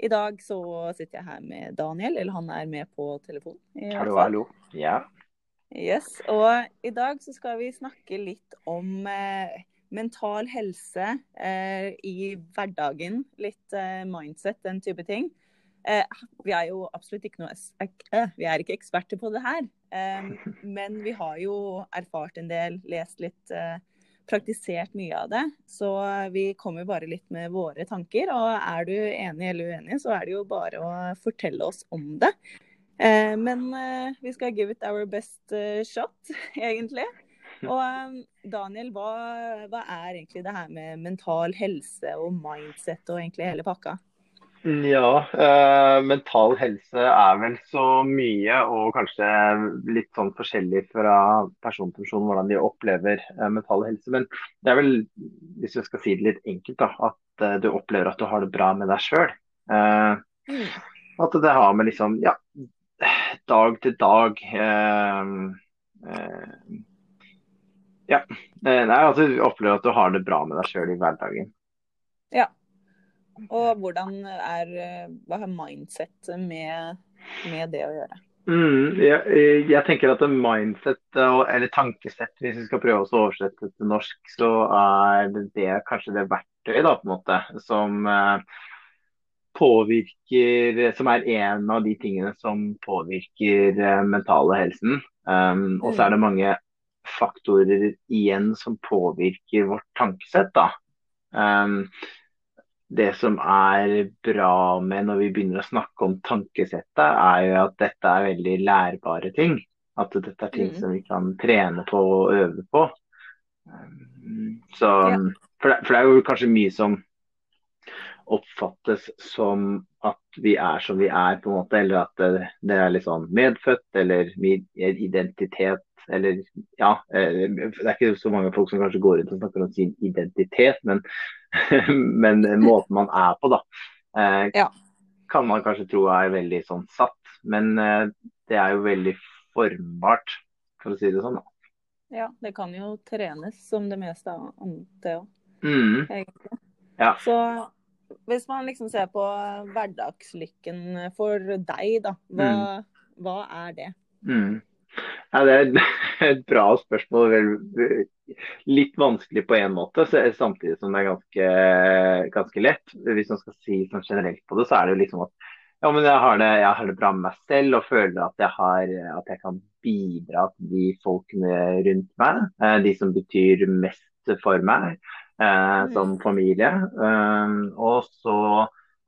I dag så sitter jeg her med Daniel, eller han er med på telefon. Hallo, hallo. Ja. Yes, og i dag så skal vi snakke litt om eh, mental helse eh, i hverdagen. Litt eh, mindset, den type ting. Eh, vi er jo absolutt ikke noe eh, Vi er ikke eksperter på det her. Eh, men vi har jo erfart en del, lest litt praktisert mye av det. Så vi kommer bare litt med våre tanker. Og er du enig eller uenig, så er det jo bare å fortelle oss om det. Eh, men eh, vi skal give it our best eh, shot, egentlig. Og Daniel, hva, hva, er egentlig det her med mental helse og mindset og egentlig hele pakka? Ja, eh, mental helse er vel så mye, og kanskje litt sånn forskjellig fra person til person hvordan de opplever eh, mental helse. Men det er vel, hvis jeg skal si det litt enkelt, da, at eh, du opplever at du har det bra med deg sjøl. Eh, mm. At det har med liksom ja, dag til dag eh, eh, Ja. Nei, at du opplever at du har det bra med deg sjøl i hverdagen. Ja. Og hvordan er Hva har mindset med, med det å gjøre? Mm, jeg, jeg, tenker at mindset, eller tankesett, hvis vi skal prøve å oversette til norsk, så er det kanskje det verktøyet da, på en måte, som eh, påvirker Som er en av de tingene som påvirker eh, mentale helsen. Um, og så er det mm. mange faktorer igjen som påvirker vårt tankesett. da. Um, det som er bra med når vi begynner å snakke om tankesettet, er jo at dette er veldig lærbare ting. At dette er ting mm. som vi kan trene på og øve på. Så, ja. for, det, for, det, er jo kanskje mye som oppfattes som at vi er som vi er, på en måte, eller at det, det er litt sånn medfødt, eller identitet, eller ja. Eh, det er ikke så mange folk som kanskje går ut og snakker om sin identitet, men men måten man er på, da, eh, ja. kan man kanskje tro er veldig sånn satt. Men eh, det er jo veldig formbart, for å si det sånn. da. Ja, det kan jo trenes som det meste annet òg, mm. egentlig. Ja. Så hvis man liksom ser på hverdagslykken for deg, da, hva, mm. hva er det? Mm. Ja, det er et bra spørsmål. Litt vanskelig på en måte, samtidig som det er ganske, ganske lett. Hvis man skal si sånn generelt på det, så er det jo liksom at ja, men jeg har, det, jeg har det bra med meg selv og føler at jeg, har, at jeg kan bidra til de folkene rundt meg. Eh, de som betyr mest for meg eh, mm. som familie. Um, og så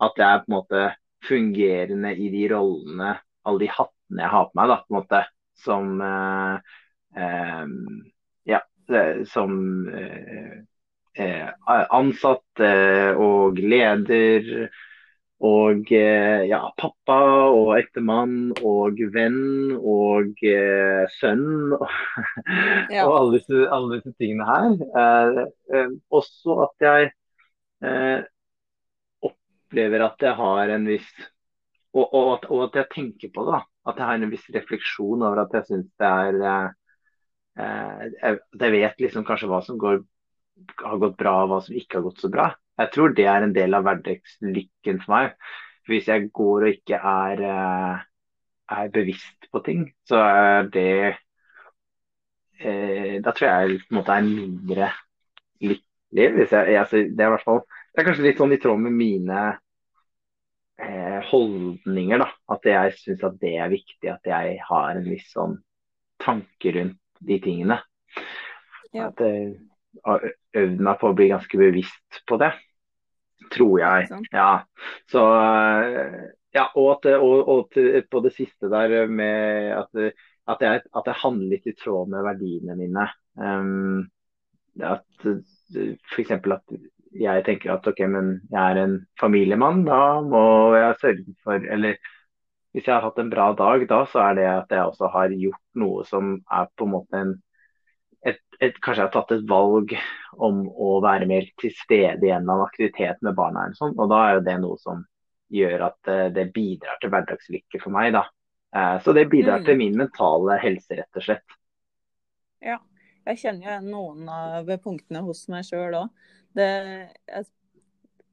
at jeg er på en måte fungerende i de rollene, alle de hattene jeg har på meg. da, på en måte som eh, eh, ja, som eh, ansatt og leder og ja, pappa og ektemann og venn og eh, sønn og, ja. og alle, disse, alle, disse, tingene her. Eh, eh, også at jeg opplever at jeg har en viss og, og, og, at, jeg tenker på det. da at jeg har en viss refleksjon over at jeg syns det er eh, eh jeg vet liksom kanskje hva som går, har gått bra, og hva som ikke har gått så bra. Jeg tror det er en del av hverdagslykken for meg. Hvis jeg går og ikke er, eh, er bevisst på ting, så er det eh, Da tror jeg på en måte er mindre lykkelig. Hvis jeg, altså, det, er fall, det er kanskje litt sånn i tråd med mine holdninger. da, At jeg syns at det er viktig at jeg har en viss sånn tanke rundt de tingene. Ja. At jeg har øvd meg på å bli ganske bevisst på det. Tror jeg. Sånn. Ja. Så eh, ja, og, at, og, og til, på det siste der med at, at, jeg, at jeg handler litt i tråd med verdiene mine. Um, at F.eks. at jeg tenker at ok, men jeg er en familiemann, da må jeg sørge for Eller hvis jeg har hatt en bra dag, da så er det at jeg også har gjort noe som er på en måte en et, et, Kanskje jeg har tatt et valg om å være mer til stede i en eller annen aktivitet med barna. eller sånn, og Da er jo det noe som gjør at uh, det bidrar til hverdagslykke for meg. da. Uh, så det bidrar mm. til min mentale helse, rett og slett. Ja, jeg kjenner jo noen av punktene hos meg sjøl òg.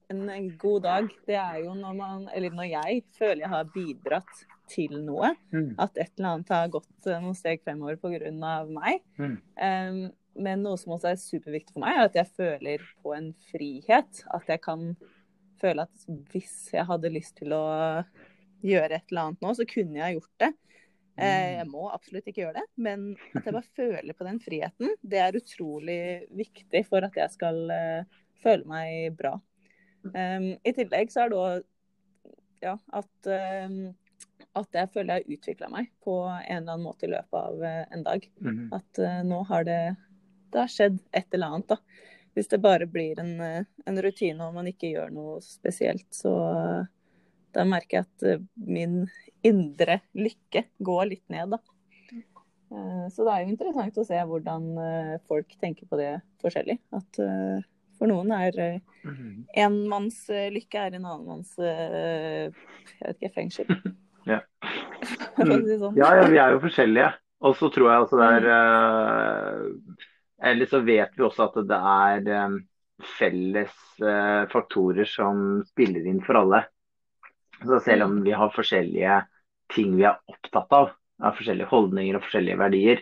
En god dag, det er jo når man, eller når jeg føler jeg har bidratt til noe. Mm. At et eller annet har gått noen steg fremover pga. meg. Mm. Um, men noe som også er superviktig for meg, er at jeg føler på en frihet. At jeg kan føle at hvis jeg hadde lyst til å gjøre et eller annet nå, så kunne jeg gjort det. Eh, jeg må absolutt ikke gjøre det, men at jeg bare føler på den friheten, det er utrolig viktig for at jeg skal uh, føle meg bra. Um, I tillegg så er det òg ja, at um, at jeg føler jeg har utvikla meg på en eller annen måte i løpet av eh, en dag. Mm -hmm. At nå har det, det har skjedd et eller annet, da. Hvis det bare blir en, eh, en rutine og man ikke gjør noe spesielt, så da merker jeg at uh, min indre lykke går litt ned, da. Så det er jo interessant å se hvordan folk tenker på det forskjellig. At for noen er mm en manns lykke er en annen manns jeg vet ikke, fengsel. Ja. Mm. Sånn. ja, ja, vi er jo forskjellige. Og så tror jeg altså det er Eller så vet vi også at det er felles faktorer som spiller inn for alle. Så selv om vi har forskjellige ting vi er opptatt av, av forskjellige holdninger og forskjellige verdier,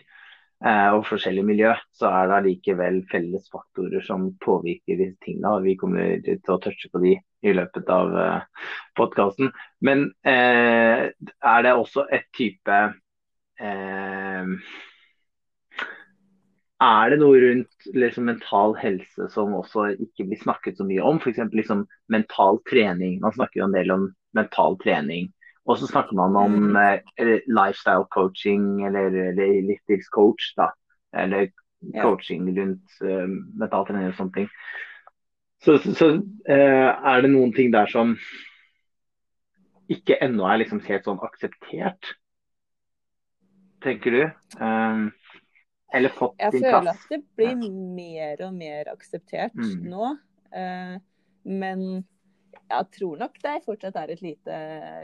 Eh, og forskjellig miljø, så er det allikevel felles faktorer som påvirker disse tingene. og Vi kommer til å touche på de i løpet av eh, podkasten. Men eh, er det også et type eh, Er det noe rundt liksom, mental helse som også ikke blir snakket så mye om? F.eks. Liksom, mental trening. Man snakker jo en del om mental trening og så snakker man om mm. eh, lifestyle coaching eller, eller livsstilscoach, da. Eller coaching rundt eh, mental trening og sånne ting. Så, så, så eh, er det noen ting der som ikke ennå er liksom helt sånn akseptert, tenker du? Um, eller fått Jeg din plass? Jeg føler at det blir mer og mer akseptert mm. nå. Eh, men jeg tror nok det fortsatt er et lite,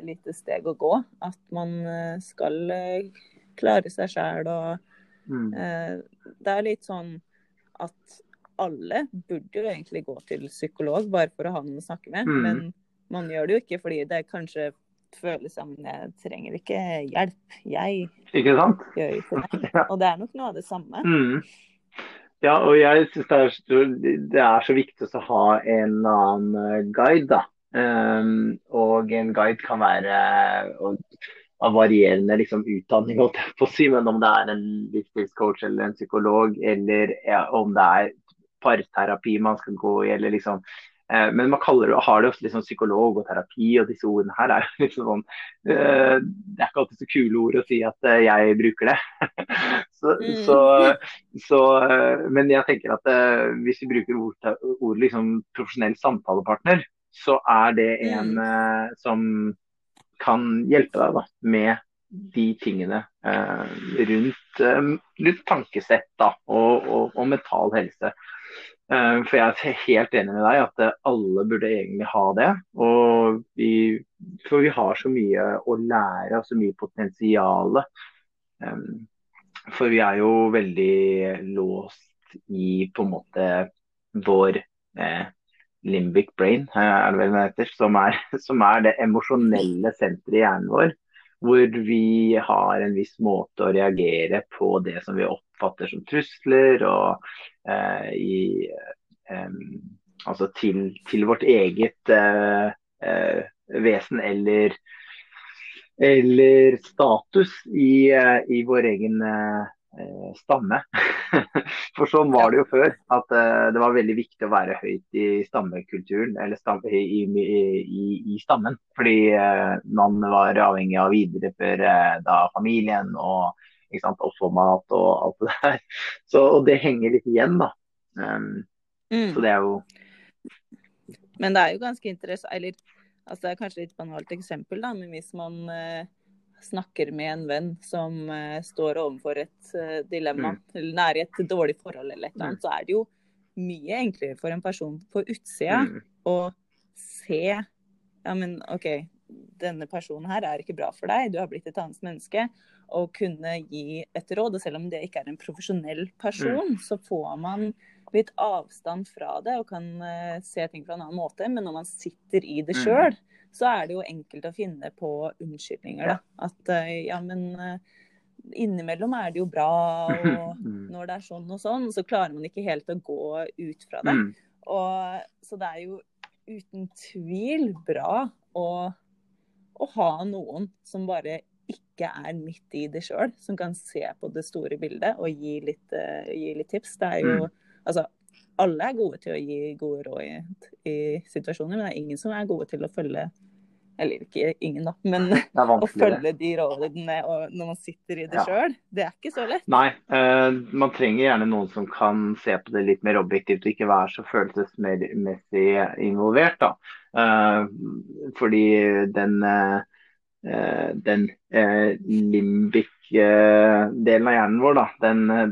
lite, steg å gå. At man eh, skal eh, klare seg sjæl og mm. eh, Det er litt sånn at alle burde jo egentlig gå til psykolog bare for å ha noen å snakke med. Mm. Men man gjør det jo ikke fordi det kanskje føles som jeg trenger ikke hjelp. Jeg ikke sant? gjør ikke det. Og det er nok noe av det samme. Mm. Ja, og jeg syns det, det, er så viktig å ha en annen eh, guide, da. Um, og en guide kan være og, av varierende liksom, utdanning, på å si, men om det er en livsstilscoach eller en psykolog, eller ja, om det er parterapi man skal gå i, eller liksom Men man det, har det ofte liksom psykolog og terapi, og disse ordene her er liksom sånn uh, Det er ikke alltid så kule ord å si at uh, jeg bruker det. så, mm. så, så men jeg tenker at hvis vi bruker ord, ord liksom profesjonell samtalepartner, så er det en mm. som kan hjelpe deg da, med de tingene rundt, rundt, tankesett da, og, og, og mental helse. Uh, for jeg er helt enig med deg at alle burde egentlig ha det. Og vi, for vi har så mye å lære og så mye potensial. Um, for vi er jo veldig låst i på en måte vår eh, limbic brain, er det vel det heter, som er, som er det emosjonelle senteret i hjernen vår. Hvor vi har en viss måte å reagere på det som vi oppfatter som trusler, og eh, i, eh, altså til, til, vårt eget eh, eh vesen eller, eller status i, eh, i vår egen stamme. For sånn var det jo før. At det var veldig viktig å være høyt i stammekulturen, eller stamme, i, i, i, stammen. Fordi man var avhengig av å videreføre da familien og, sant, og få mat og alt det der. Så, og det henger litt igjen, da. Um, mm. Så det er jo Men det er jo ganske interessant Eller altså det er kanskje litt banalt eksempel, da, men hvis man uh snakker med en venn som uh, står overfor et uh, dilemma, Mm. eller er i et dårlig forhold eller et eller annet, Mm. så er det jo mye enklere for en person på utsida Mm. å se Ja, men OK, denne personen her er ikke bra for deg, du har blitt et annet menneske. Og kunne gi et råd. Og selv om det ikke er en profesjonell person, så får man litt avstand fra det og kan uh, se ting fra en annen måte. Men når man sitter i det Mm. så er det jo enkelt å finne på unnskyldninger, da. At uh, ja, men uh, innimellom er det jo bra, og Mm. når det er sånn og sånn, så klarer man ikke helt å gå ut fra det. Mm. Og, så det er jo uten tvil bra å, å ha noen som bare ikke er midt i det sjøl, som kan se på det store bildet og gi litt, uh, gi litt tips. Det er jo Altså, alle er gode til å gi gode råd i, i situasjoner, men det er ingen som er gode til å følge Eller ikke ingen, da, men å følge de rådene når man sitter i det Ja. sjøl. Det er ikke så lett. Nei, uh, man trenger gjerne noen som kan se på det litt mer objektivt og ikke være så følelsesmessig involvert. da. Uh, fordi den, eh, den eh, limbic-delen av hjernen vår, da, den, eh,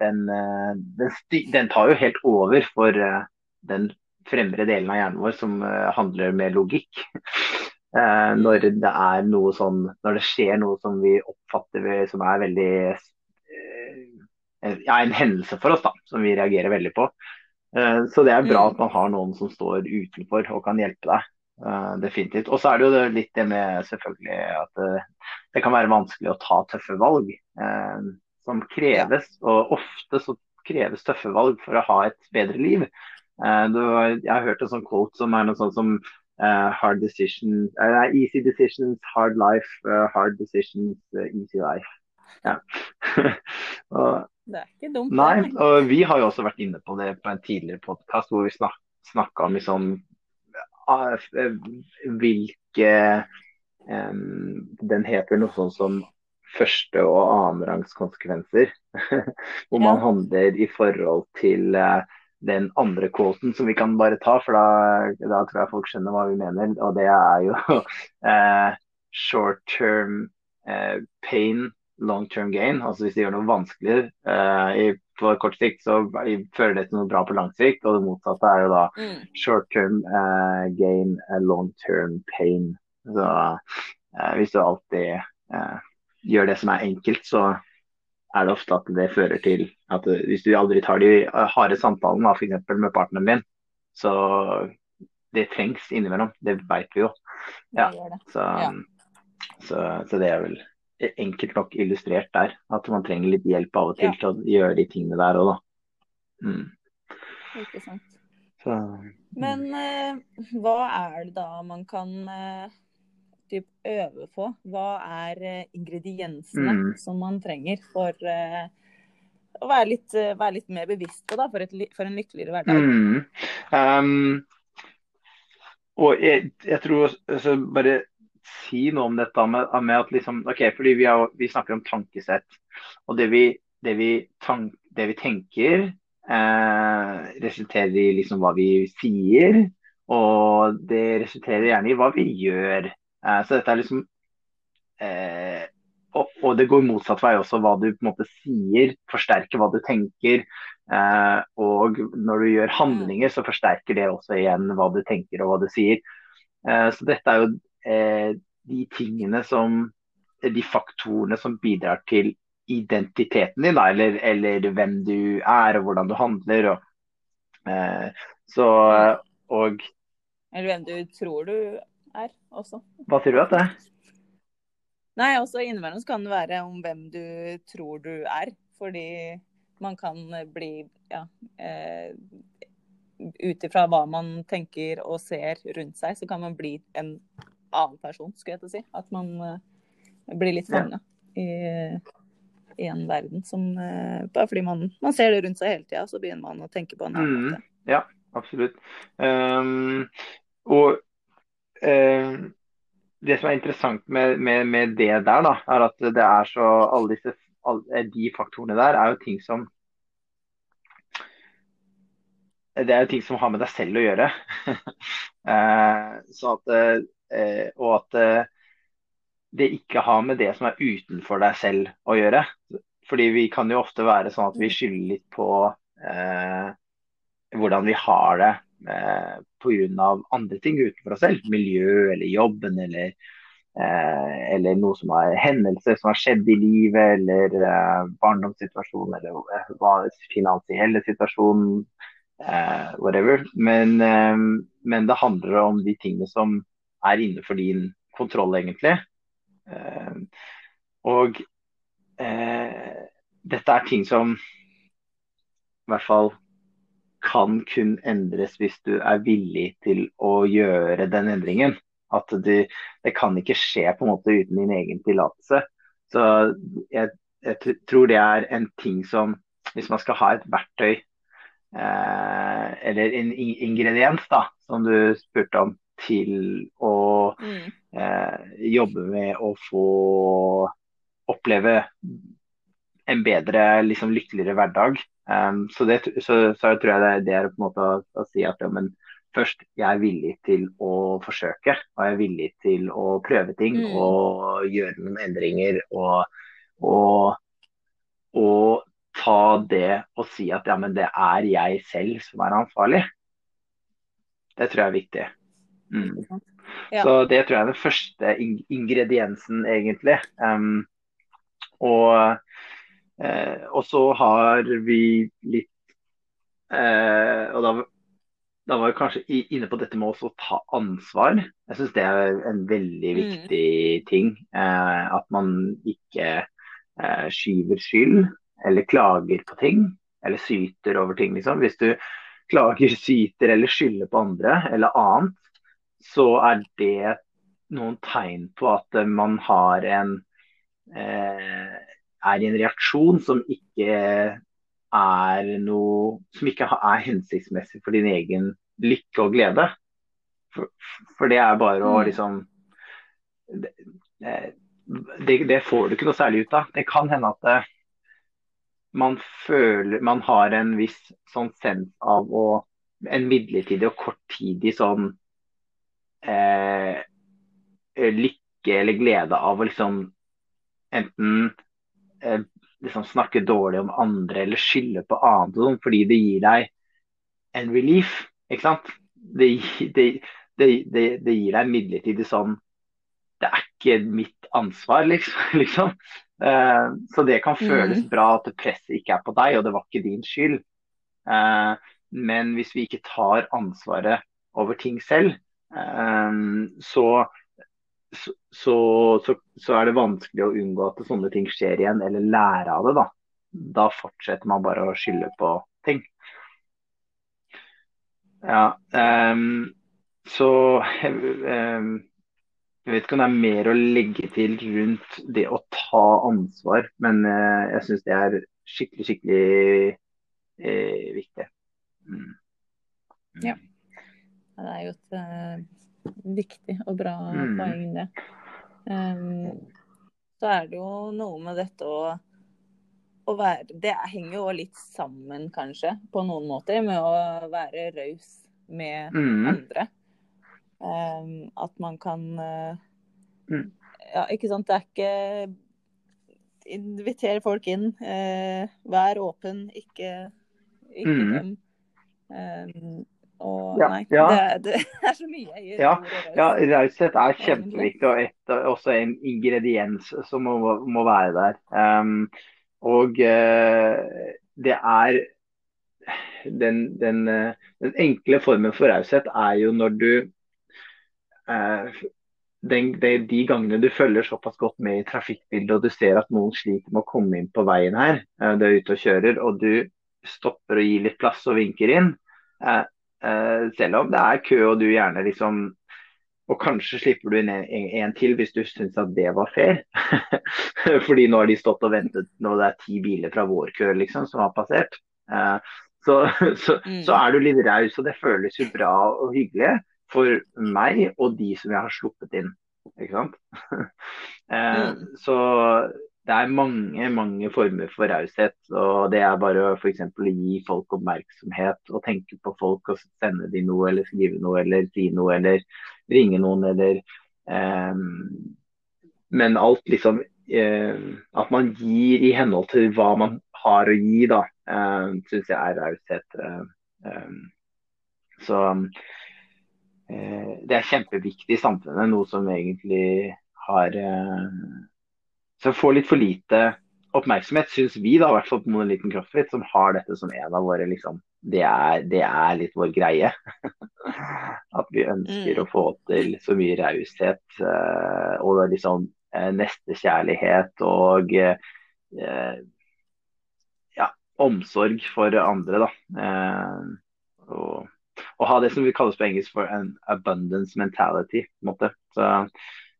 den, eh, den, den tar jo helt over for eh, den fremre delen av hjernen vår som eh, handler med logikk. Eh, når det er noe sånn, når det skjer noe som vi oppfatter som er veldig eh, ja, en hendelse for oss da, som vi reagerer veldig på. Eh, Så det er bra Mm. at man har noen som står utenfor og kan hjelpe deg. Eh, Definitivt. Og så er det jo det- litt det med selvfølgelig at uh, det kan være vanskelig å ta tøffe valg uh, som kreves. Og ofte så kreves tøffe valg for å ha et bedre liv. Du, jeg har hørt en sånn quote som er noe sånt som hard decision, easy decisions, hard life, hard decisions, easy life. Ja. og, Det er ikke dumt. Nei, og vi har jo også vært inne på det på en tidligere podkast hvor vi snak snakka om liksom hvilke um, Den heter noe sånn som første- og annenrangs konsekvenser. hvor man handler i forhold til eh, den andre quoten som vi kan bare ta, for da, da tror jeg folk skjønner hva vi mener. Og det er jo uh, short term uh, pain long term gain. Altså hvis de gjør noe vanskelig uh, i, på kort sikt, så fører det til noe bra på lang sikt. Og det motsatte er jo da Mm. short term uh, gain, eh, long term pain. Så uh, hvis du alltid eh, gjør det som er enkelt, så er det ofte at det fører til at du, hvis du aldri tar de eh, harde samtalene, f.eks. med partneren din, så det trengs innimellom. Det vet vi jo. Ja. Det det. Så, Ja. så, så det er vel enkelt nok illustrert der. At man trenger litt hjelp av og til Ja. til å gjøre de tingene der òg, da. Mm. Ikke sant. Så, Men eh, hva er det da man kan eh, typ øve på? Hva er eh, ingrediensene Mm. som man trenger for eh, å være litt, eh, være litt mer bevisst på da, for, et, for en lykkeligere hverdag? mm. Um, og jeg, jeg tror altså, Bare si noe om dette med, med at liksom OK, fordi vi, har, vi snakker om tankesett. Og det vi, det vi, tank, det vi tenker, eh, resulterer i liksom hva vi sier. Og det resulterer gjerne i hva vi gjør. Eh, så dette er liksom eh, og, og det går motsatt vei også. Hva du på en måte sier, forsterker hva du tenker. Eh, og når du gjør handlinger, så forsterker det også igjen hva du tenker og hva du sier. Eh, så dette er jo de tingene som De faktorene som bidrar til identiteten din, da, eller, eller hvem du er og hvordan du handler. Og, eh, så og Eller hvem du tror du er også. Hva sier du at det? er? Nei, også innimellom kan det være om hvem du tror du er. Fordi man kan bli ja, eh, Ut ifra hva man tenker og ser rundt seg, så kan man bli en annen person, skulle jeg til å si. At man uh, blir litt Ja. i, i en verden som uh, Bare fordi man, man ser det rundt seg hele tida, så begynner man å tenke på en annen Mm. måte. Ja, absolutt. Um, og um, det som er interessant med, med, med det der, da, er at det er så alle disse alle de faktorene der er jo ting som Det er jo ting som har med deg selv å gjøre. Eh, så at, eh, og at eh, det ikke har med det som er utenfor deg selv å gjøre. Fordi vi kan jo ofte være sånn at vi skylder litt på eh, hvordan vi har det eh, pga. andre ting utenfor oss selv. Miljø eller jobben eller, eh, eller noe som er hendelser som har skjedd i livet, eller eh, barndomssituasjon, eller eh, finansielle situasjon, eh, whatever. Men, eh, men, det handler om de tingene som er innenfor din kontroll, egentlig. Eh, og eh, dette er ting som i hvert fall kan kun endres hvis du er villig til å gjøre den endringen. At du, det kan ikke skje på en måte uten din egen tillatelse. Så jeg, jeg, tror det er en ting som Hvis man skal ha et verktøy eh, eller en ingrediens, da, som du spurte om, til å mm. eh, jobbe med å få oppleve en bedre, liksom lykkeligere hverdag. Um, så, det, så, så, tror jeg det, det, er på en måte å, å si at ja, men først, jeg er villig til å forsøke. Og jeg er villig til å prøve ting mm. og gjøre noen endringer. Og, og, og, ta det og si at ja, men det er jeg selv som er ansvarlig. Det tror jeg er viktig. Mm. Ja. Så det tror jeg er den første ingrediensen, egentlig. Um, og, uh, og, så har vi litt uh, Og da, da, var vi kanskje inne på dette med å ta ansvar. Jeg syns det er en veldig mm. viktig mm. ting. Uh, at man ikke skyver skyld eller klager på ting. Eller syter over ting, liksom. Hvis du klager, syter eller skylder på andre eller annet, så er det noen tegn på at man har en eh, er i en reaksjon som ikke er noe Som ikke er hensiktsmessig for din egen lykke og glede. For, for det er bare å mm. liksom det, det, det, får du ikke noe særlig ut av. Det kan hende at det, man føler Man har en viss sånn sens av å En midlertidig og korttidig sånn eh, lykke eller glede av å liksom enten eh, liksom snakke dårlig om andre eller skylde på annet, sånn, fordi det gir deg en relief. ikke sant? Det, det, det, det gir deg midlertidig sånn Det er ikke mitt ansvar, liksom. liksom. Eh, så det kan føles mm. bra at presset ikke er på deg, og det var ikke din skyld. Eh, men hvis vi ikke tar ansvaret over ting selv, eh, så så, så, så, er det vanskelig å unngå at sånne ting skjer igjen, eller lære av det. Da Da fortsetter man bare å skylde på ting. Ja, um, så um, Jeg vet ikke om det er mer å legge til rundt det å ta ansvar, men uh, jeg syns det er skikkelig, skikkelig uh, viktig. Mm. Ja. Det er jo et uh viktig og bra mm. poeng, det. Um, så er det jo noe med dette å, å være Det henger jo litt sammen, kanskje, på noen måter, med å være raus med mm. andre. Um, at man kan uh, mm. Ja, ikke sant. Det er ikke Inviter folk inn. Uh, vær åpen, ikke, ikke mm. dem. Um, og ja, nei, ja. Det, det, er så mye. Ja, ja raushet er kjempeviktig, og et, også en ingrediens som må, må være der. Um, og uh, det er den, den, uh, den, enkle formen for raushet er jo når du uh, den, de, de, gangene du følger såpass godt med i trafikkbildet og du ser at noen sliter med å komme inn på veien her, du er ute og kjører, og du stopper og gir litt plass og vinker inn, selv om det er kø og du gjerne liksom Og kanskje slipper du inn en, en, til hvis du syns at det var fair. Fordi nå har de stått og ventet når det er ti biler fra vår kø liksom, som har passert. Uh, så, så, mm. så, er du litt raus, og det føles jo bra og hyggelig for meg og de som jeg har sluppet inn. Ikke sant? uh, mm. Så det er mange mange former for raushet. og Det er bare å f.eks. gi folk oppmerksomhet og tenke på folk og sende dem noe eller skrive noe eller si noe eller ringe noen eller um, men alt liksom eh, At man gir i henhold til hva man har å gi, da, eh, syns jeg er raushet. Eh, eh så eh, det er kjempeviktig i samfunnet, noe som egentlig har eh, Så får litt for lite oppmerksomhet, syns vi, da, i hvert fall på Monoliten CrossFit, som har dette som en av våre liksom, det er, det er litt vår greie. At vi ønsker mm. å få til så mye raushet uh, og liksom uh, nestekjærlighet og uh, ja, omsorg for andre. da. og, å ha det som vi kalles på engelsk for en abundance mentality. på en måte. Så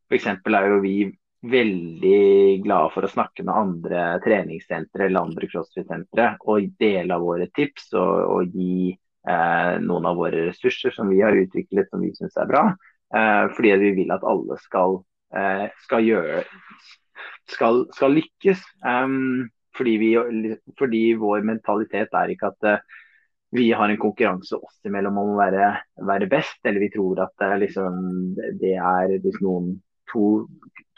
for eksempel er jo vi veldig glade for å snakke med andre treningssentre eller andre crossfit-sentre og dele av våre tips og, og gi eh, noen av våre ressurser som vi har utviklet som vi syns er bra. Eh, fordi vi vil at alle skal, eh, skal gjøre skal, skal lykkes. Um, fordi, vi, fordi, vår mentalitet er ikke at uh, vi har en konkurranse oss imellom om å være, være best, eller vi tror at uh, liksom, det er hvis noen to,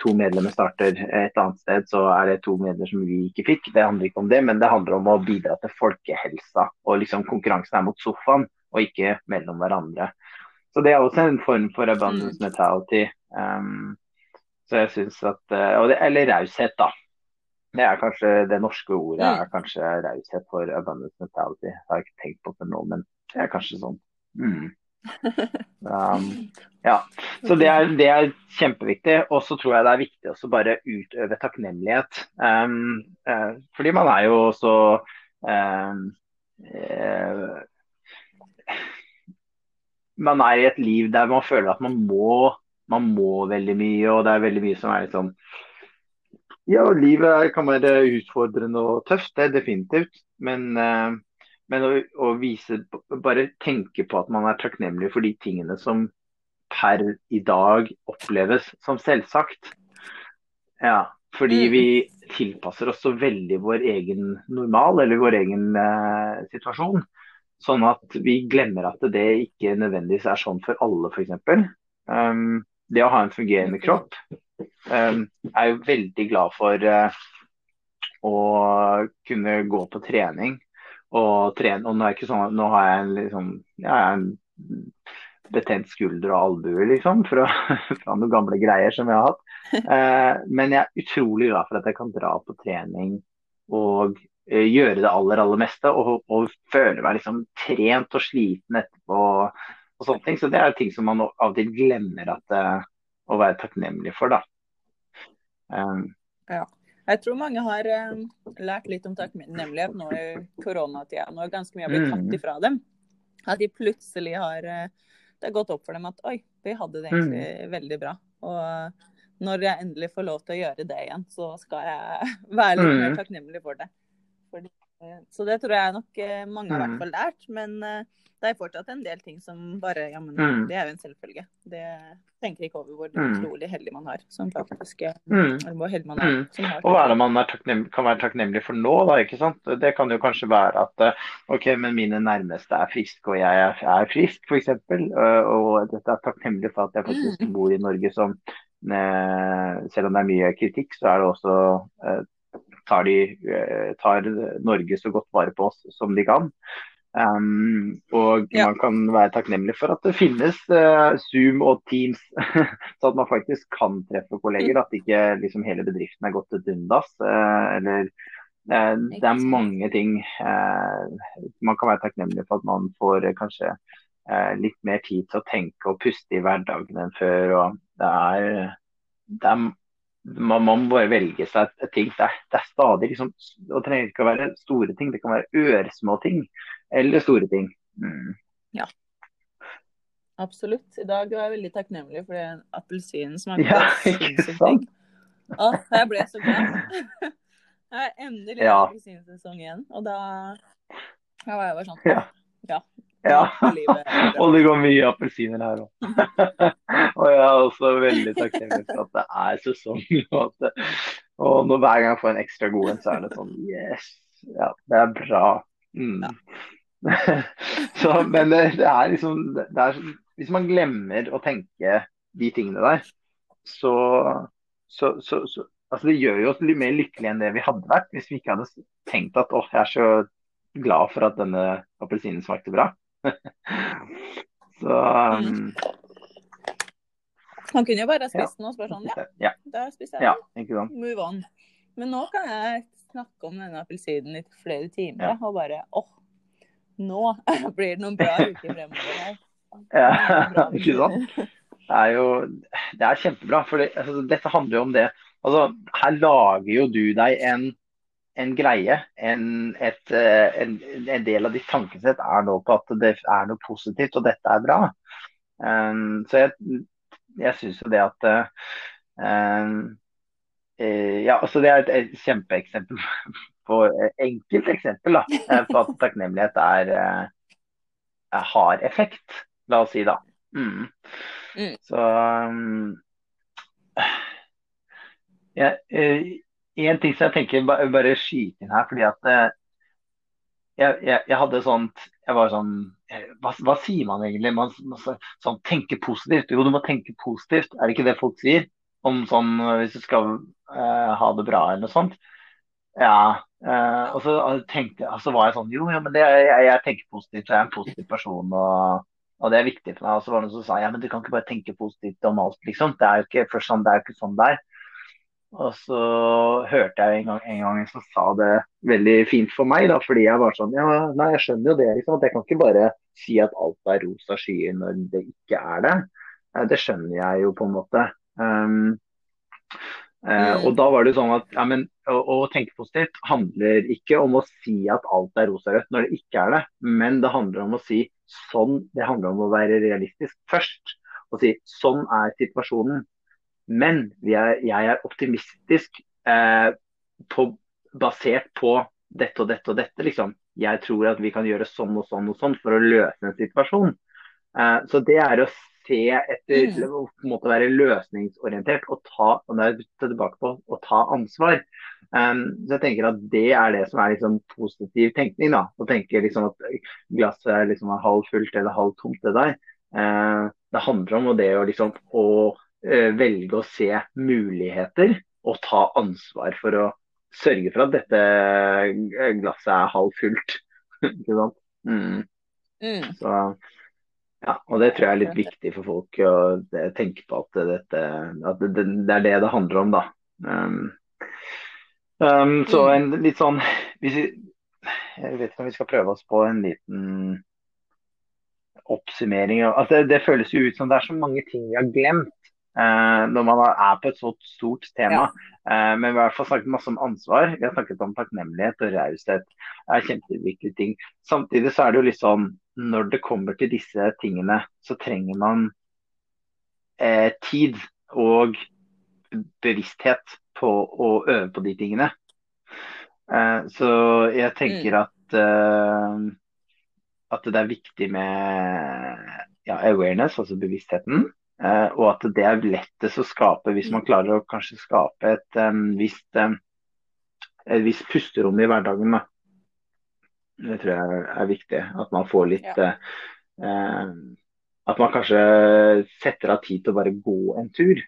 to, medlemmer starter et annet sted, så er det to medlemmer som vi ikke fikk. Det handler ikke om det, men det handler om å bidra til folkehelsa. Og liksom konkurransen er mot sofaen, og ikke mellom hverandre. Så det er også en form for abundance mm. mentality. Um, så jeg synes at, uh, det, Eller raushet, da. Det er kanskje det norske ordet mm. er kanskje raushet for abundance mentality. Det har jeg ikke tenkt på det nå, men det er kanskje sånn. Mm. Um, ja, så det er, det er kjempeviktig. Og så tror jeg det er viktig å bare utøve takknemlighet. Um, uh, fordi man er jo så um, uh, Man er i et liv der man føler at man må, man må veldig mye, og det er veldig mye som er litt sånn Ja, livet kan være utfordrende og tøft, det er definitivt. Men uh, men å, å, vise, bare tenke på at man er takknemlig for de tingene som per i dag oppleves som selvsagt. Ja, fordi mm. vi tilpasser oss så veldig vår egen normal, eller vår egen eh, situasjon. Sånn at vi glemmer at det ikke nødvendigvis er sånn for alle, f.eks. Um, det å ha en fungerende kropp um, er jo veldig glad for uh, å kunne gå på trening og trene. Og nå, er sånn, nå har jeg en, liksom, ja, en betent skulder og albue, liksom, fra, fra, noen gamle greier som jeg har hatt. Eh, men jeg er utrolig glad for at jeg kan dra på trening og eh, gjøre det aller, aller meste. Og, og føle meg liksom trent og sliten etterpå. og sånne ting. Så det er ting som man av og til glemmer at, eh, å være takknemlig for. da. Um, ja. Jeg tror mange har um, lært litt om takknemlighet nå i koronatida, når ganske mye har blitt tatt mm. ifra dem. At de plutselig har uh, Det har gått opp for dem at oi, vi hadde det egentlig mm. veldig bra. Og når jeg endelig får lov til å gjøre det igjen, så skal jeg være litt mer mm. takknemlig for det. Fordi, så det tror jeg nok uh, mange har hvert fall lært. Men det er fortsatt en del ting som bare Ja, men mm. det er jo en selvfølge. Det tenker ikke over hvor mm. utrolig heldig man har som faktisk mm. hvor heldig man er. Mm. Som har og hva er det man er kan være takknemlig for nå, da? ikke sant? Det kan jo kanskje være at eh, OK, men mine nærmeste er friske, og jeg er, frisk, f.eks. Eh, og dette er takknemlig for at jeg faktisk mm. bor i Norge som eh, Selv om det er mye kritikk, så er det også tar, de, tar Norge så godt vare på oss som de kan. Um, og ja. man kan være takknemlig for at det finnes uh, Zoom og Teams, så at man faktisk kan treffe kolleger. Mm. At ikke liksom, hele bedriften er gått til dundas. Uh, eller Det er mange ting man kan være takknemlig for at man får kanskje litt mer tid til å tenke og puste i hverdagen enn før. og det er, det er man, man, må bare velge seg et ting. Det er, det er stadig liksom, Det trenger ikke å være store ting, det kan være ørsmå ting eller store ting. Mm. Ja. Absolutt. I dag var jeg veldig takknemlig for den appelsinen smakte ja, sinnssykt digg. Å, jeg ble så glad. Jeg er endelig ja. appelsinsesong igjen, og da, da var jeg bare sånn Ja. ja. Ja. og det går mye appelsiner her òg. og jeg er også veldig takknemlig for at det er sesong. Og, og når hver gang jeg får en ekstra god en, så er det sånn Yes. Ja, det er bra. Mm. så, men det, det, er liksom det er, Hvis man glemmer å tenke de tingene der, så, så, så, så altså det gjør jo oss litt mer lykkelige enn det vi hadde vært hvis vi ikke hadde tenkt at åh, jeg er så glad for at denne appelsinen smakte bra. så um, Han kunne jo bare spist den og spørre sånn, ja, ja. da spiser jeg den. sant. Move on. Men nå kan jeg snakke om denne appelsinen i flere timer Ja. og bare åh, nå blir det noen bra uker fremover her. Ja, ikke sant. Det er jo det er kjempebra. For det, altså, dette handler jo om det. Altså, her lager jo du deg en, en greie. En, et, eh, en, en del av ditt tankesett er nå på at det er noe positivt, og dette er bra. Um, så jeg, jeg syns jo det at um, eh, Ja, altså det er et, et kjempeeksempel på enkelt eksempel da, eh, på at takknemlighet er, er har effekt. La oss si, da. Mm. Mm. Så um, ja, En ting som jeg tenker ba- bare skyte inn her, fordi at eh, jeg, jeg, jeg hadde sånt Jeg var sånn eh, hva, hva sier man egentlig? Man, man, sånn tenke positivt. Jo, du må tenke positivt. Er det ikke det folk sier? Om sånn eh, hvis du skal eh, ha det bra eller noe sånt. Ja. eh, og så tenkte jeg, så var jeg sånn Jo, jo, men det, jeg, jeg tenker positivt. Jeg er en positiv person. og og det er viktig for meg. Og så var det noen som sa ja, men du kan ikke bare tenke positivt om alt, liksom. Det er jo ikke, sånn, det er jo ikke sånn det er. Og så hørte jeg en gang en gang som sa det veldig fint for meg, da, fordi jeg var sånn ja, nei, jeg skjønner jo det, liksom. At jeg kan ikke bare si at alt er rosa skyer når det ikke er det. Det skjønner jeg jo på en måte. Um, Mm. og da var det sånn at ja, men, å, å tenke positivt handler ikke om å si at alt er rosa-rødt når det ikke er det, men det handler om å si sånn, det handler om å være realistisk først. Og si sånn er situasjonen. Men vi er, jeg er optimistisk eh, på, basert på dette og dette og dette, liksom. Jeg tror at vi kan gjøre sånn og sånn og sånn for å løse en situasjon. Eh, så det er å se etter, Mm. å være løsningsorientert og ta, og det er tilbake på, og ta ansvar. Um, så jeg tenker at Det er det som er liksom positiv tenkning. da, Å tenke liksom at glasset er liksom halvt fullt eller halvt tomt. Det der. Uh, det handler om det å liksom å velge å se muligheter og ta ansvar for å sørge for at dette eh, glasset er halvfullt. Ikke sant? Mm. Mm. Så, ja, og det tror jeg er litt viktig for folk å eh, tenke på at, dette, at det, det er det det handler om, da. Um, um, så en litt sånn hvis vi, Jeg vet ikke om vi skal prøve oss på en liten oppsummering. Altså, det, det føles jo ut som det er så mange ting vi har glemt eh, når man er på et så stort tema. Eh, men vi har i hvert fall snakket masse om ansvar. Vi har snakket om takknemlighet og raushet. Er kjempeviktige ting. Samtidig så er det jo litt sånn når det kommer til disse tingene, så trenger man eh, tid og bevissthet på å øve på de tingene. Eh, så jeg tenker at eh, at det er viktig med ja, awareness, altså bevisstheten. Eh, og at det er lettest å skape hvis man klarer å kanskje skape et um, visst, um, et visst pusterom i hverdagen. Da. Det tror jeg er viktig. At man får litt Ja. eh, At man kanskje setter av tid til å bare gå en tur.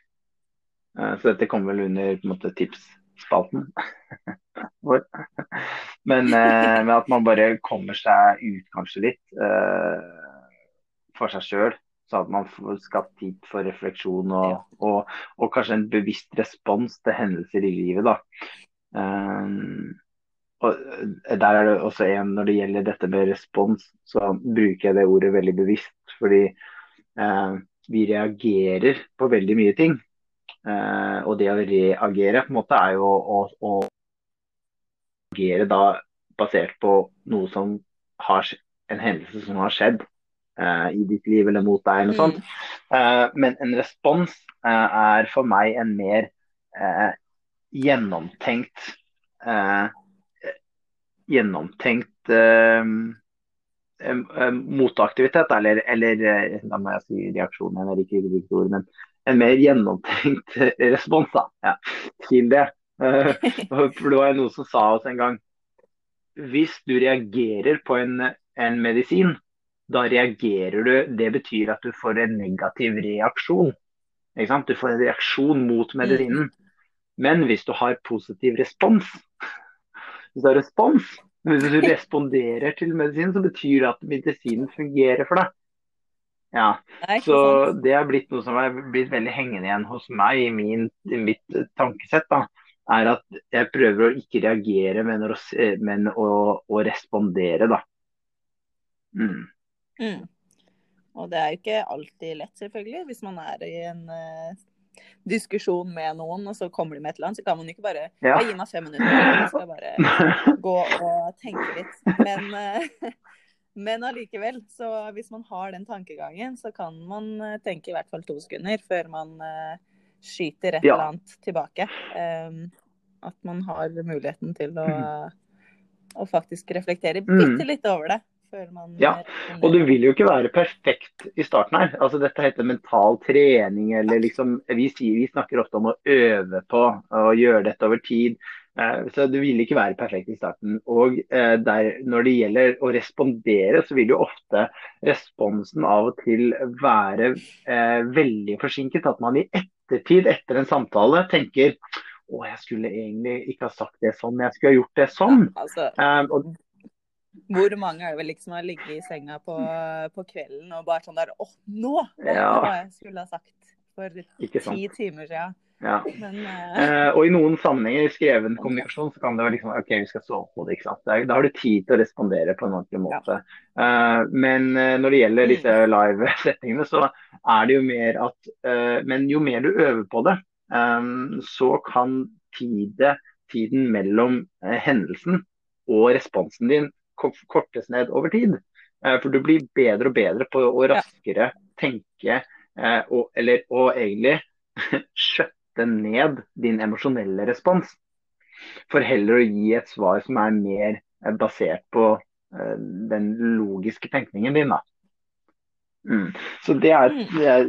Eh, så dette kommer vel under på en måte, tipsspalten vår. Men, eh, men at man bare kommer seg ut kanskje litt eh, for seg sjøl. Så at man får skapt tid for refleksjon og, og, og kanskje en bevisst respons til hendelser i livet. da. Um, og der er det også en, Når det gjelder dette med respons, så bruker jeg det ordet veldig bevisst. Fordi eh, vi reagerer på veldig mye ting. Eh, og det å reagere på en måte er jo å, å reagere da basert på noe som har en hendelse som har skjedd eh, i ditt liv eller mot deg. eller noe sånt. Eh, men en respons eh, er for meg en mer eh, gjennomtenkt eh, Gjennomtenkt eh, eh, eh, motaktivitet, eller, eller da må jeg si reaksjon, jeg ikke riktig ord, men en mer gjennomtenkt respons da, ja, til det. Eh, For det var noe som sa oss en gang Hvis du reagerer på en, en medisin, da reagerer du Det betyr at du får en negativ reaksjon. Du får en reaksjon mot medisinen. Men hvis du har positiv respons, hvis du har respons, hvis du responderer til medisinen, så betyr det at medisinen fungerer for deg. Ja, Så det har blitt noe som har blitt veldig hengende igjen hos meg i, min, i mitt tankesett. da, er at jeg prøver å ikke reagere, men å, men å, å respondere, da. Mm. Mm. Og det er jo ikke alltid lett, selvfølgelig, hvis man er i en uh, diskusjon med noen, og så kommer de med et eller annet, så kan man ikke bare ja. gi meg fem minutter. Man skal bare gå og tenke litt. Men, uh, men allikevel, så hvis man har den tankegangen, så kan man uh, tenke i hvert fall to sekunder før man skyter et ja. eller annet tilbake. Um, at man har muligheten til å, å faktisk reflektere mm. bitte litt over det ja, og du vil jo ikke være perfekt i starten her. Altså Dette heter mental trening, eller liksom vi, sier, vi snakker ofte om å øve på å gjøre dette over tid. Eh, så du vil ikke være perfekt i starten. Og eh, der, når det gjelder å respondere, så vil jo ofte responsen av og til være eh, veldig forsinket. At man i ettertid, etter en samtale, tenker å, jeg skulle egentlig ikke ha sagt det sånn, jeg skulle ha gjort det sånn. Ja, altså, um, og hvor mange er det vel liksom har ligget i senga på, på kvelden og bare sånn der Å, nå! Hva ja. jeg skulle ha sagt for ti timer siden. Ja. Men, uh... uh, og i noen sammenhenger i skreven kommunikasjon så kan det være liksom OK, vi skal sove på det. ikke sant? Da har du tid til å respondere på en ordentlig måte. Ja. Uh, men når det gjelder disse mm. live-settingene, så er det jo mer at Men jo mer du øver på det, um, så kan tide, tiden mellom hendelsen og responsen din kortes ned over tid. Eh, for du blir bedre og bedre på å raskere tenke eh, og, eller, og egentlig skjøtte ned din emosjonelle respons. For heller å gi et svar som er mer eh, basert på den logiske tenkningen din. Da. Mm. Så det er, mm. det, er,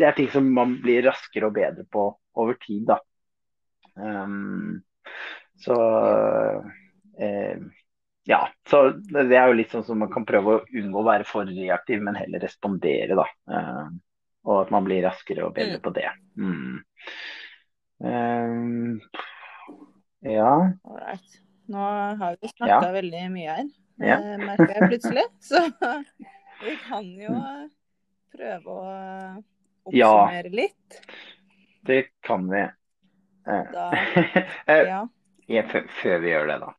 det er, ting som man blir raskere og bedre på over tid. Da. Um, så eh, ja, så det er jo litt sånn som man kan prøve å unngå å være for reaktiv, men heller respondere, da. Uh, og at man blir raskere og bedre mm. på det. Mm. Uh, ja. Alright. Nå har vi snakka ja. veldig mye her, ja. uh, merker jeg plutselig. Så vi kan jo mm. prøve å oppsummere ja. litt. Det kan vi. Da, ja før vi gjør det, da.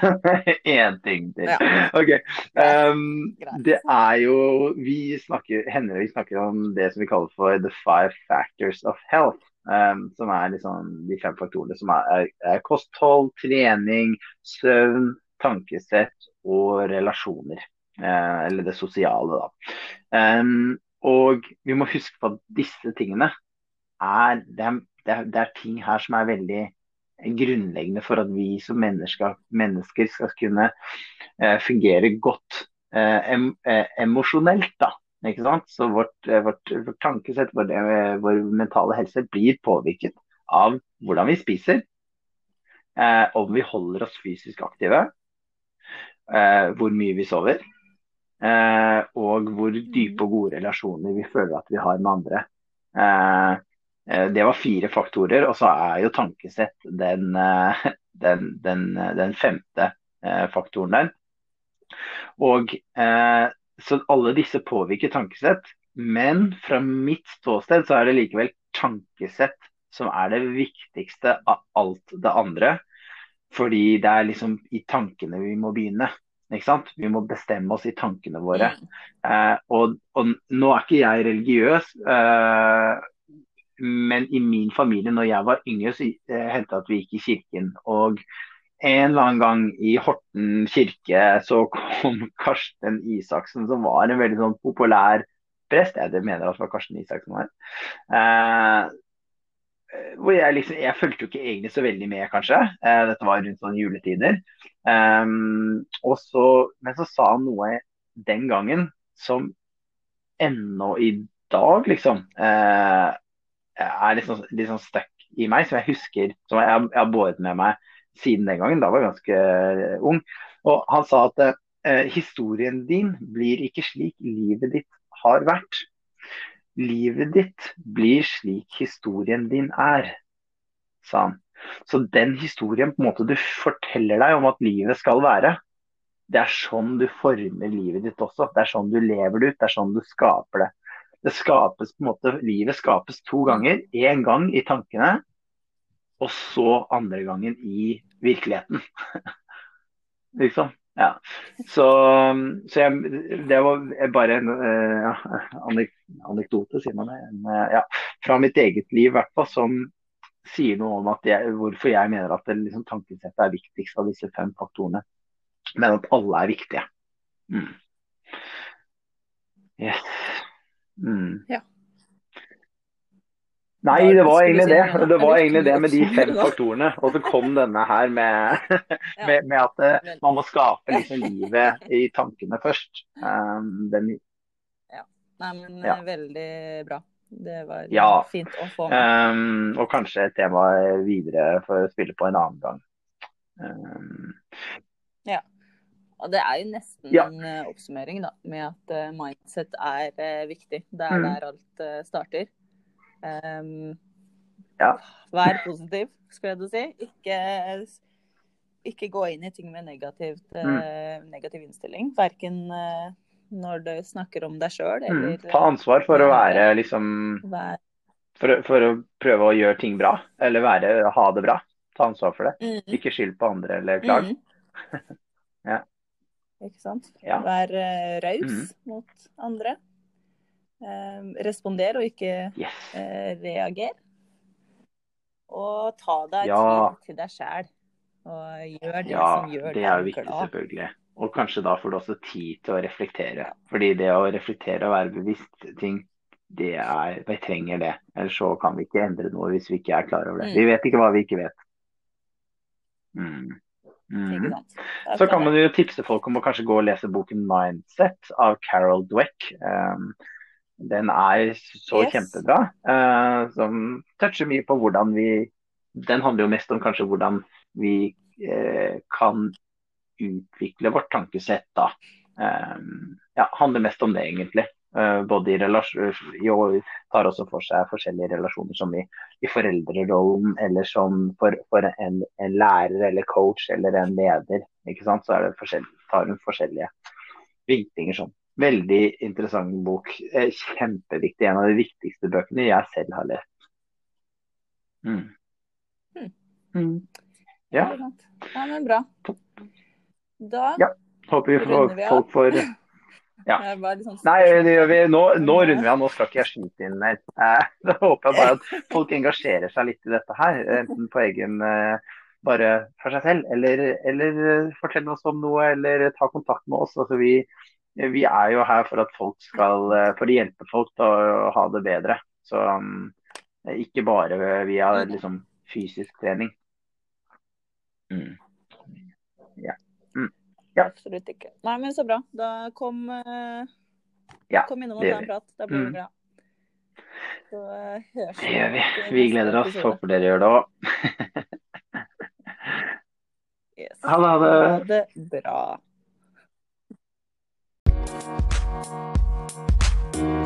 Én ting til. Ja. OK. Um, det er jo Vi snakker, hender vi snakker om det som vi kaller for the five factors of health. Um, som er liksom de fem faktorene som er, er, er, kosthold, trening, søvn, tankesett og relasjoner. Uh, eller det sosiale, da. Um, og vi må huske på at disse tingene er det, er, det er ting her som er veldig grunnleggende for at vi som mennesker, mennesker skal kunne eh, fungere godt eh, em, eh, emosjonelt. da. Ikke sant? Så vårt, eh, vårt, vårt tankesett, vår, eh, vår, mentale helse, blir påvirket av hvordan vi spiser, eh, om vi holder oss fysisk aktive, hvor mye vi sover, og hvor dype og gode relasjoner vi føler at vi har med andre. Eh, det var fire faktorer, og så er jo tankesett den, eh, den, den, den femte eh, faktoren der. Og Så alle disse påvirker tankesett, men fra mitt ståsted så er det likevel tankesett som er det viktigste av alt det andre. Fordi det er liksom i tankene vi må begynne. Vi må bestemme oss i tankene våre. Mm. Eh, og, og, nå er ikke jeg religiøs, eh, men i min familie, når jeg var yngre, så eh, hendte det at vi gikk i kirken. Og en eller annen gang i Horten kirke så kom Karsten Isaksen, som var en veldig sånn populær prest. Jeg mener at det var Karsten Isaksen var. Eh, hvor jeg liksom, jeg fulgte jo ikke egentlig så veldig med, kanskje. Eh, dette var rundt sånn juletider. Um, så, men så sa han noe den gangen som ennå i dag, liksom, eh, er litt sånn, litt sånn stuck i meg, som jeg husker, som jeg, jeg har båret med meg siden den gangen. Da var jeg ganske uh, ung. Og han sa at eh, historien din blir ikke slik livet ditt har vært. Livet ditt blir slik historien din er. sa han. Så den historien på en måte du forteller deg om at livet skal være, det er sånn du former livet ditt også. Det er sånn du lever det ut, det er sånn du skaper det. Det skapes på en måte, Livet skapes to ganger. Én gang i tankene, og så andre gangen i virkeligheten. liksom. Ja. Så, så jeg, det var bare en uh, anekdote, sier man det. En, uh, ja, fra mitt eget liv, i hvert fall, som sier noe om jeg, hvorfor jeg mener at det, liksom, tankesettet er viktigst av disse fem faktorene. Men at alle er viktige. Mm. Yes. Mm. Ja. Nei, det var egentlig det. Det var egentlig det med de fem faktorene. Og så kom denne her med, med, med at eh, man må skape liksom livet i tankene først. Um, den... Ja. Nei, men ja. veldig bra. Det var ja. fint å få med. Um, og kanskje et tema videre for å spille på en annen gang. Um... ja. Og det er jo nesten ja. en uh, oppsummering da, med at uh, mindset er uh, viktig. Det er mm. der alt starter. Um, ja. Vær positiv, skulle jeg si. Ikke, ikke, gå inn i ting med negativt, mm. negativ innstilling. Verken når du snakker om deg sjøl mm. eller mm. Ta ansvar for å være liksom for, for, å prøve å gjøre ting bra, eller være, ha det bra. Ta ansvar for det. Mm. Ikke skyld på andre eller klag. Mm. ja. Ikke sant. Ja. Vær uh, raus mm. mot andre. Uh, responder og ikke yes. uh, reager. Og ta deg ja. tid til deg sjæl. Og gjør det ja, som gjør deg glad. Ja, det er jo viktig, selvfølgelig. Og kanskje da får du også tid til å reflektere. Fordi det å reflektere og være bevisst ting, det er, vi trenger det. Ellers så kan vi ikke endre noe hvis vi ikke er klar over det. Mm. Vi vet ikke hva vi ikke vet. Mm. Mm. Så kan man jo tipse folk om å kanskje gå og lese boken 'Mindset' av Carol Dweck. Um, den er så yes. kjempebra. Uh, som toucher mye på hvordan vi Den handler jo mest om kanskje hvordan vi uh, kan utvikle vårt tankesett, da. Um, ja, handler mest om det, egentlig. Uh, både i relasjon tar også for seg forskjellige relasjoner som i, i foreldrerollen, eller som for, for en, en, lærer eller coach eller en leder. ikke sant? Så er det tar hun forskjellige vinklinger sånn. Veldig interessant bok. Eh, kjempeviktig. En av de viktigste bøkene jeg selv har lest. Mm. Mm. Ja. ja, men bra. Da ja. Håper vi får, vi folk får ja. Sånn Nei, det gjør vi. Nå, nå runder vi av. Nå skal ikke jeg skyte inn mer. Eh, da håper jeg bare at folk engasjerer seg litt i dette her. Enten på egen eh, bare for seg selv, eller, eller fortell oss om noe, eller ta kontakt med oss. Altså, vi, vi er jo her for at folk skal eh, for å hjelpe folk til å ha det bedre. Så um, ikke bare via liksom, fysisk trening. Mm. Ja. Absolutt ikke. Nei, men så bra. Da kom, uh, ja, kom innom og ta en prat. Da blir det mm. bra. Så uh, høres Det gjør vi. Vi gleder oss. Håper dere gjør det òg. yes. Ha det. Ha det bra.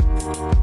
Thank